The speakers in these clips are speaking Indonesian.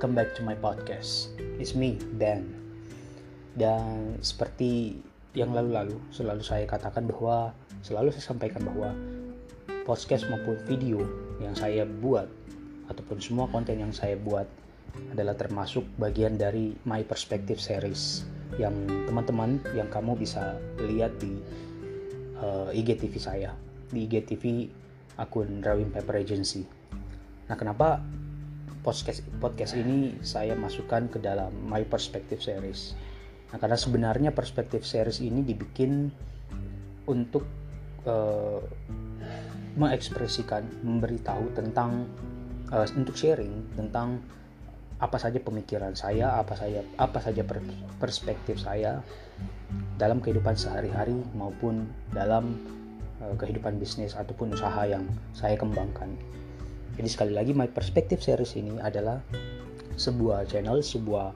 welcome back to my podcast. It's me, Ben. Dan seperti yang lalu-lalu, selalu saya katakan bahwa, selalu saya sampaikan bahwa podcast maupun video yang saya buat, ataupun semua konten yang saya buat adalah termasuk bagian dari My Perspective Series yang teman-teman yang kamu bisa lihat di uh, IGTV saya, di IGTV akun Rawin Paper Agency. Nah, kenapa podcast podcast ini saya masukkan ke dalam My Perspective Series. Nah, karena sebenarnya Perspective Series ini dibikin untuk uh, mengekspresikan, memberitahu tentang uh, untuk sharing tentang apa saja pemikiran saya, apa saja apa saja perspektif saya dalam kehidupan sehari-hari maupun dalam uh, kehidupan bisnis ataupun usaha yang saya kembangkan. Jadi sekali lagi My Perspective Series ini adalah sebuah channel, sebuah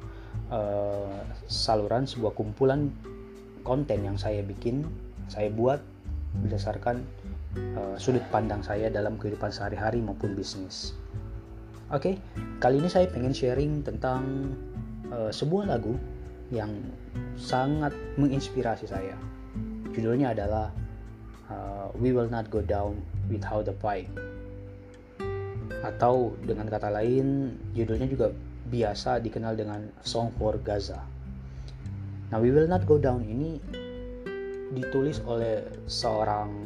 uh, saluran, sebuah kumpulan konten yang saya bikin, saya buat berdasarkan uh, sudut pandang saya dalam kehidupan sehari-hari maupun bisnis. Oke, okay, kali ini saya pengen sharing tentang uh, sebuah lagu yang sangat menginspirasi saya. Judulnya adalah uh, We Will Not Go Down Without a Fight atau dengan kata lain judulnya juga biasa dikenal dengan Song for Gaza. Nah, We Will Not Go Down ini ditulis oleh seorang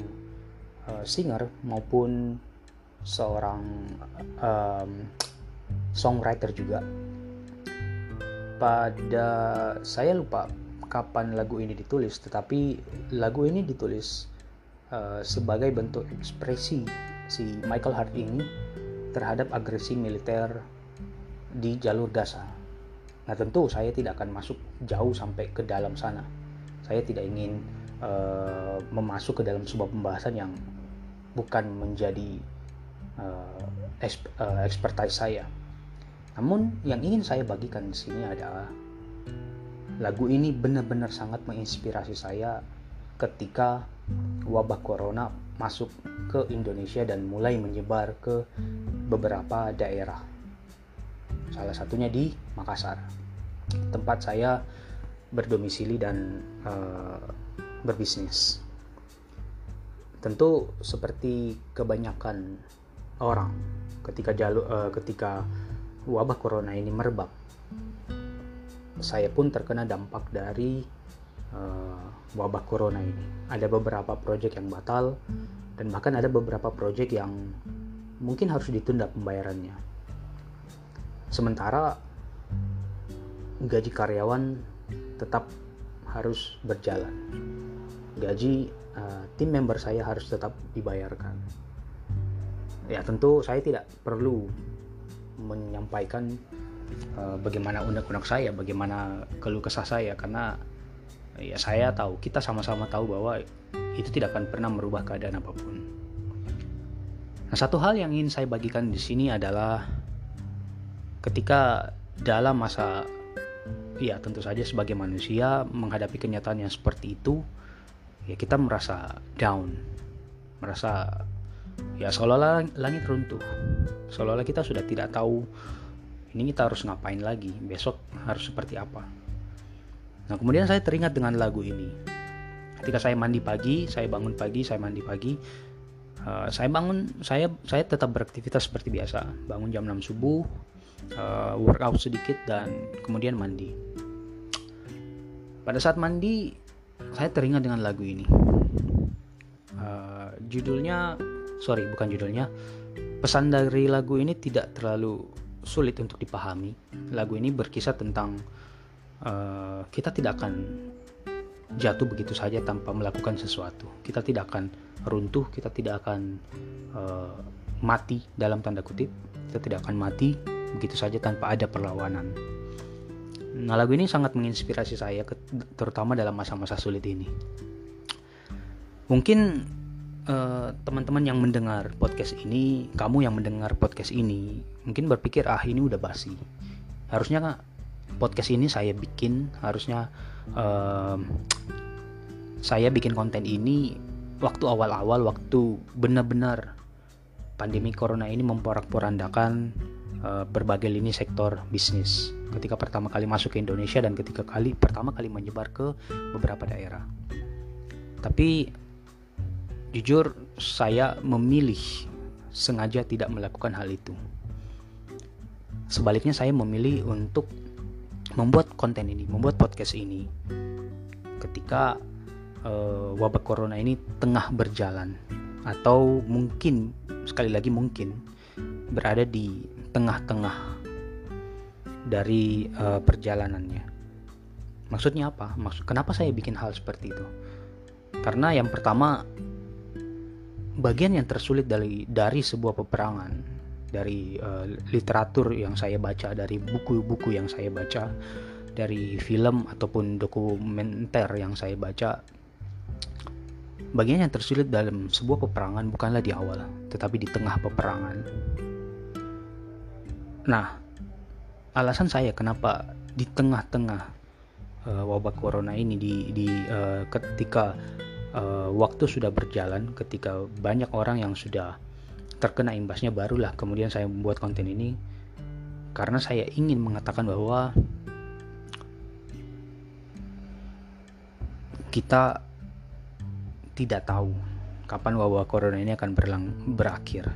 uh, singer maupun seorang um, songwriter juga. Pada saya lupa kapan lagu ini ditulis, tetapi lagu ini ditulis uh, sebagai bentuk ekspresi si Michael Hart ini terhadap agresi militer di jalur Gaza. Nah tentu saya tidak akan masuk jauh sampai ke dalam sana. Saya tidak ingin uh, memasuk ke dalam sebuah pembahasan yang bukan menjadi uh, eksp uh, expertise saya. Namun yang ingin saya bagikan di sini adalah lagu ini benar-benar sangat menginspirasi saya ketika wabah corona masuk ke Indonesia dan mulai menyebar ke beberapa daerah. Salah satunya di Makassar, tempat saya berdomisili dan uh, berbisnis. Tentu seperti kebanyakan orang ketika jalur uh, ketika wabah corona ini merebak, saya pun terkena dampak dari uh, wabah corona ini. Ada beberapa proyek yang batal dan bahkan ada beberapa proyek yang mungkin harus ditunda pembayarannya. Sementara gaji karyawan tetap harus berjalan. Gaji uh, tim member saya harus tetap dibayarkan. Ya tentu saya tidak perlu menyampaikan uh, bagaimana unek-unek saya, bagaimana keluh kesah saya karena ya saya tahu kita sama-sama tahu bahwa itu tidak akan pernah merubah keadaan apa pun. Nah, satu hal yang ingin saya bagikan di sini adalah ketika dalam masa ya tentu saja sebagai manusia menghadapi kenyataan yang seperti itu ya kita merasa down, merasa ya seolah-olah langit runtuh. Seolah-olah kita sudah tidak tahu ini kita harus ngapain lagi, besok harus seperti apa. Nah, kemudian saya teringat dengan lagu ini. Ketika saya mandi pagi, saya bangun pagi, saya mandi pagi, uh, saya bangun, saya saya tetap beraktivitas seperti biasa. Bangun jam 6 subuh, uh, workout sedikit dan kemudian mandi. Pada saat mandi, saya teringat dengan lagu ini. Uh, judulnya, sorry bukan judulnya. Pesan dari lagu ini tidak terlalu sulit untuk dipahami. Lagu ini berkisah tentang uh, kita tidak akan jatuh begitu saja tanpa melakukan sesuatu. Kita tidak akan runtuh, kita tidak akan uh, mati dalam tanda kutip. Kita tidak akan mati begitu saja tanpa ada perlawanan. Nah, lagu ini sangat menginspirasi saya terutama dalam masa-masa sulit ini. Mungkin teman teman-teman yang mendengar podcast ini, kamu yang mendengar podcast ini, mungkin berpikir ah ini udah basi. Harusnya podcast ini saya bikin harusnya um, saya bikin konten ini waktu awal-awal waktu benar-benar pandemi corona ini memporak-porandakan uh, berbagai lini sektor bisnis ketika pertama kali masuk ke Indonesia dan ketika kali pertama kali menyebar ke beberapa daerah. Tapi jujur saya memilih sengaja tidak melakukan hal itu. Sebaliknya saya memilih untuk membuat konten ini, membuat podcast ini ketika uh, wabah corona ini tengah berjalan atau mungkin sekali lagi mungkin berada di tengah-tengah dari uh, perjalanannya. Maksudnya apa? Maksud kenapa saya bikin hal seperti itu? Karena yang pertama bagian yang tersulit dari dari sebuah peperangan dari uh, literatur yang saya baca dari buku-buku yang saya baca dari film ataupun dokumenter yang saya baca bagian yang tersulit dalam sebuah peperangan bukanlah di awal tetapi di tengah peperangan. Nah alasan saya kenapa di tengah-tengah uh, wabah corona ini di, di uh, ketika uh, waktu sudah berjalan ketika banyak orang yang sudah terkena imbasnya barulah kemudian saya membuat konten ini karena saya ingin mengatakan bahwa kita tidak tahu kapan wabah corona ini akan berlang berakhir.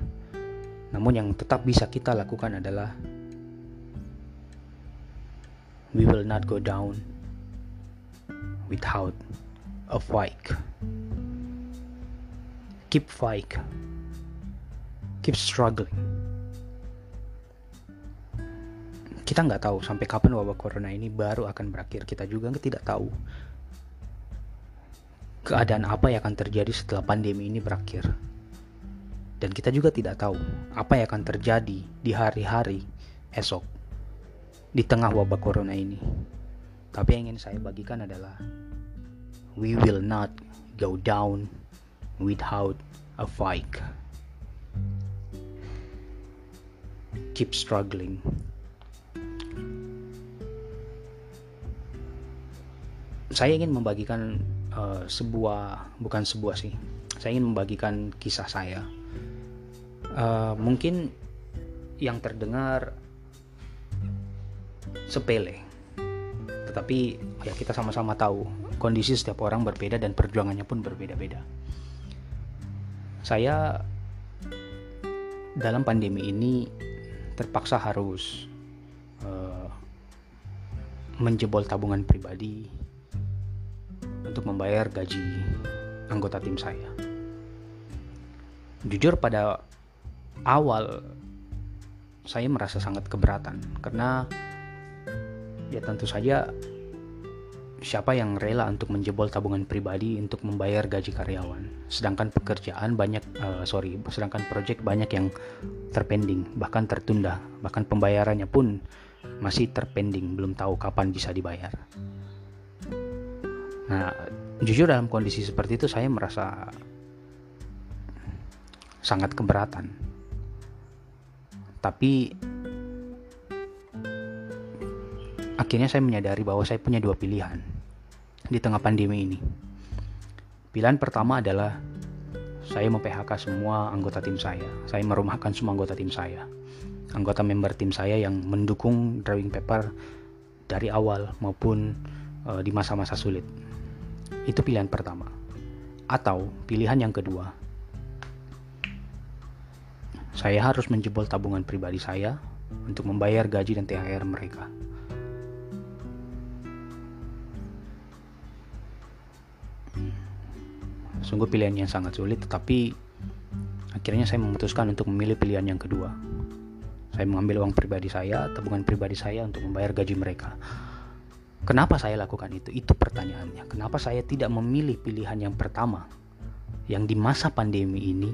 Namun yang tetap bisa kita lakukan adalah we will not go down without a fight. Keep fight keep struggling. Kita nggak tahu sampai kapan wabah corona ini baru akan berakhir. Kita juga tidak tahu keadaan apa yang akan terjadi setelah pandemi ini berakhir. Dan kita juga tidak tahu apa yang akan terjadi di hari-hari esok di tengah wabah corona ini. Tapi yang ingin saya bagikan adalah we will not go down without a fight. Keep struggling. Saya ingin membagikan uh, sebuah, bukan sebuah sih. Saya ingin membagikan kisah saya. Uh, mungkin yang terdengar sepele, tetapi ya kita sama-sama tahu kondisi setiap orang berbeda dan perjuangannya pun berbeda-beda. Saya dalam pandemi ini terpaksa harus uh, menjebol tabungan pribadi untuk membayar gaji anggota tim saya. Jujur pada awal saya merasa sangat keberatan karena ya tentu saja siapa yang rela untuk menjebol tabungan pribadi untuk membayar gaji karyawan. Sedangkan pekerjaan banyak uh, sorry sedangkan proyek banyak yang terpending bahkan tertunda bahkan pembayarannya pun masih terpending belum tahu kapan bisa dibayar. Nah jujur dalam kondisi seperti itu saya merasa sangat keberatan. Tapi akhirnya saya menyadari bahwa saya punya dua pilihan di tengah pandemi ini. Pilihan pertama adalah saya memphk semua anggota tim saya. Saya merumahkan semua anggota tim saya. Anggota member tim saya yang mendukung drawing paper dari awal maupun uh, di masa-masa sulit. Itu pilihan pertama. Atau pilihan yang kedua. Saya harus menjebol tabungan pribadi saya untuk membayar gaji dan THR mereka. Sungguh pilihan yang sangat sulit, tetapi akhirnya saya memutuskan untuk memilih pilihan yang kedua. Saya mengambil uang pribadi saya, tabungan pribadi saya untuk membayar gaji mereka. Kenapa saya lakukan itu? Itu pertanyaannya. Kenapa saya tidak memilih pilihan yang pertama, yang di masa pandemi ini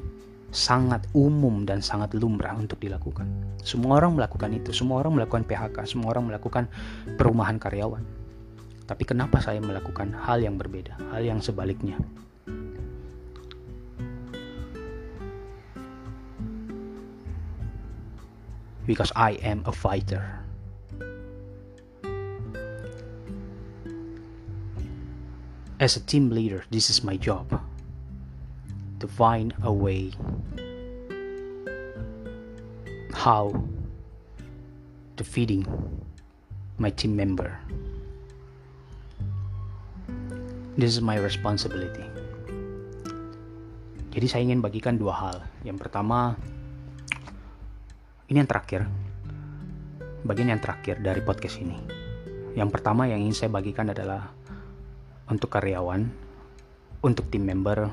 sangat umum dan sangat lumrah untuk dilakukan. Semua orang melakukan itu, semua orang melakukan PHK, semua orang melakukan perumahan karyawan. Tapi kenapa saya melakukan hal yang berbeda, hal yang sebaliknya? Because I am a fighter. As a team leader, this is my job to find a way how to feeding my team member. This is my responsibility. Jadi saya ingin bagikan dua hal. Yang pertama, ini yang terakhir. Bagian yang terakhir dari podcast ini. Yang pertama yang ingin saya bagikan adalah untuk karyawan, untuk tim member,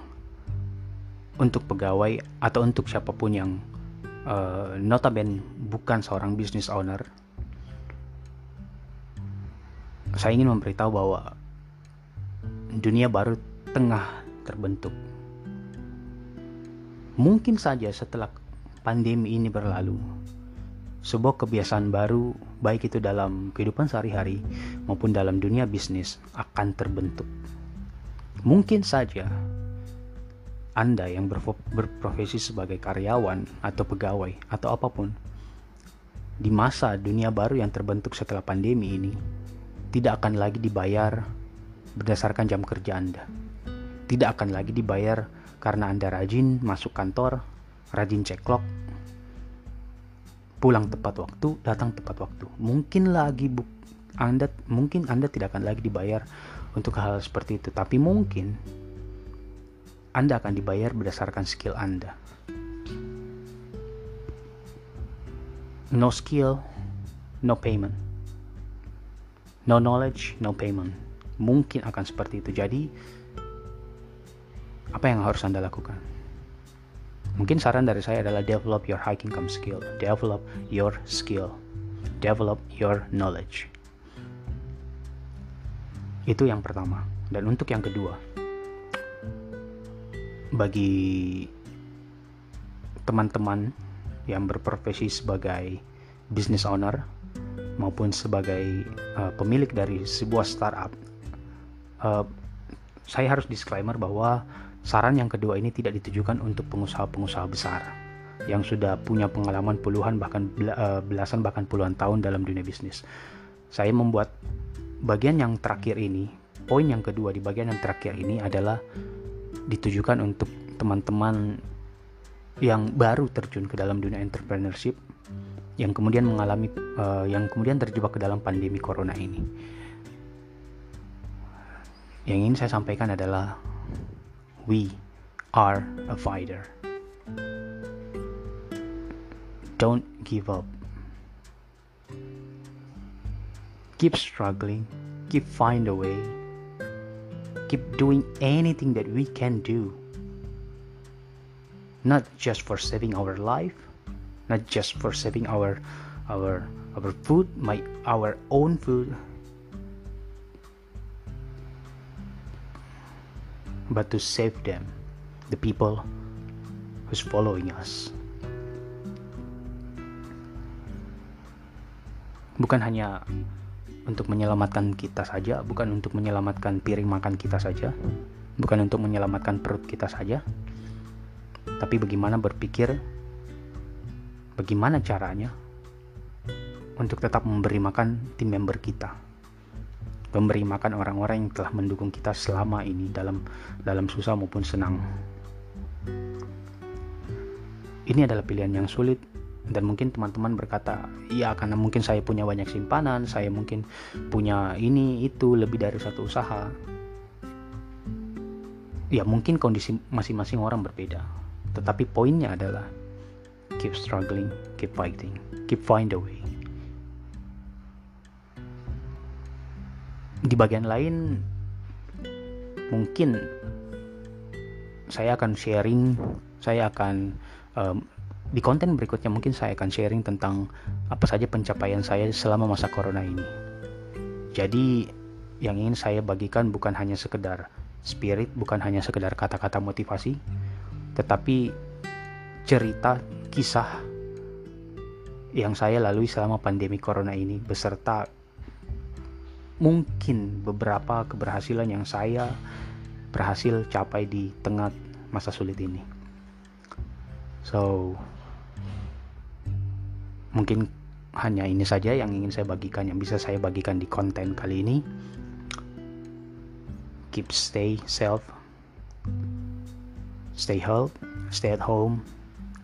untuk pegawai atau untuk siapa pun yang uh, notabene bukan seorang business owner. Saya ingin memberitahu bahwa dunia baru tengah terbentuk. Mungkin saja setelah pandemi ini berlalu, sebuah kebiasaan baru, baik itu dalam kehidupan sehari-hari maupun dalam dunia bisnis, akan terbentuk. Mungkin saja Anda yang berprofesi sebagai karyawan atau pegawai atau apa pun di masa dunia baru yang terbentuk setelah pandemi ini tidak akan lagi dibayar berdasarkan jam kerja Anda. Tidak akan lagi dibayar karena Anda rajin masuk kantor, rajin cek clock, pulang tepat waktu, datang tepat waktu. Mungkin lagi bu Anda mungkin Anda tidak akan lagi dibayar untuk -hal seperti itu, tapi mungkin Anda akan dibayar berdasarkan skill Anda. No skill, no payment. No knowledge, no payment mungkin akan seperti itu. Jadi apa yang harus Anda lakukan? Mungkin saran dari saya adalah develop your high income skill, develop your skill, develop your knowledge. Itu yang pertama. Dan untuk yang kedua, bagi teman-teman yang berprofesi sebagai business owner maupun sebagai uh, pemilik dari sebuah startup uh, saya harus disclaimer bahwa saran yang kedua ini tidak ditujukan untuk pengusaha-pengusaha besar yang sudah punya pengalaman puluhan bahkan eh, belasan bahkan puluhan tahun dalam dunia bisnis. Saya membuat bagian yang terakhir ini, poin yang kedua di bagian yang terakhir ini adalah ditujukan untuk teman-teman yang baru terjun ke dalam dunia entrepreneurship yang kemudian mengalami uh, yang kemudian terjebak ke dalam pandemi corona ini yang ingin saya sampaikan adalah we are a fighter. Don't give up. Keep struggling, keep find a way. Keep doing anything that we can do. Not just for saving our life, not just for saving our our our food, my our own food, but to save them, the people who's following us. Bukan hanya untuk menyelamatkan kita saja, bukan untuk menyelamatkan piring makan kita saja, bukan untuk menyelamatkan perut kita saja, tapi bagaimana berpikir, bagaimana caranya untuk tetap memberi makan tim member kita memberi makan orang-orang yang telah mendukung kita selama ini dalam dalam susah maupun senang. Ini adalah pilihan yang sulit dan mungkin teman-teman berkata, "Iya, karena mungkin saya punya banyak simpanan, saya mungkin punya ini itu lebih dari satu usaha." Ya, mungkin kondisi masing-masing orang berbeda. Tetapi poinnya adalah keep struggling, keep fighting, keep find a way. Di bagian lain mungkin saya akan sharing saya akan um, di konten berikutnya mungkin saya akan sharing tentang apa saja pencapaian saya selama masa corona ini. Jadi yang ingin saya bagikan bukan hanya sekedar spirit bukan hanya sekedar kata-kata motivasi tetapi cerita kisah yang saya lalui selama pandemi corona ini beserta mungkin beberapa keberhasilan yang saya berhasil capai di tengah masa sulit ini. So, mungkin hanya ini saja yang ingin saya bagikan, yang bisa saya bagikan di konten kali ini. Keep stay self, stay health, stay at home,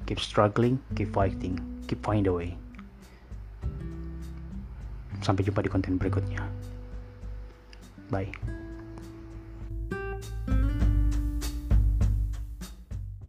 keep struggling, keep fighting, keep find a way. sampai jumpa di konten berikutnya bye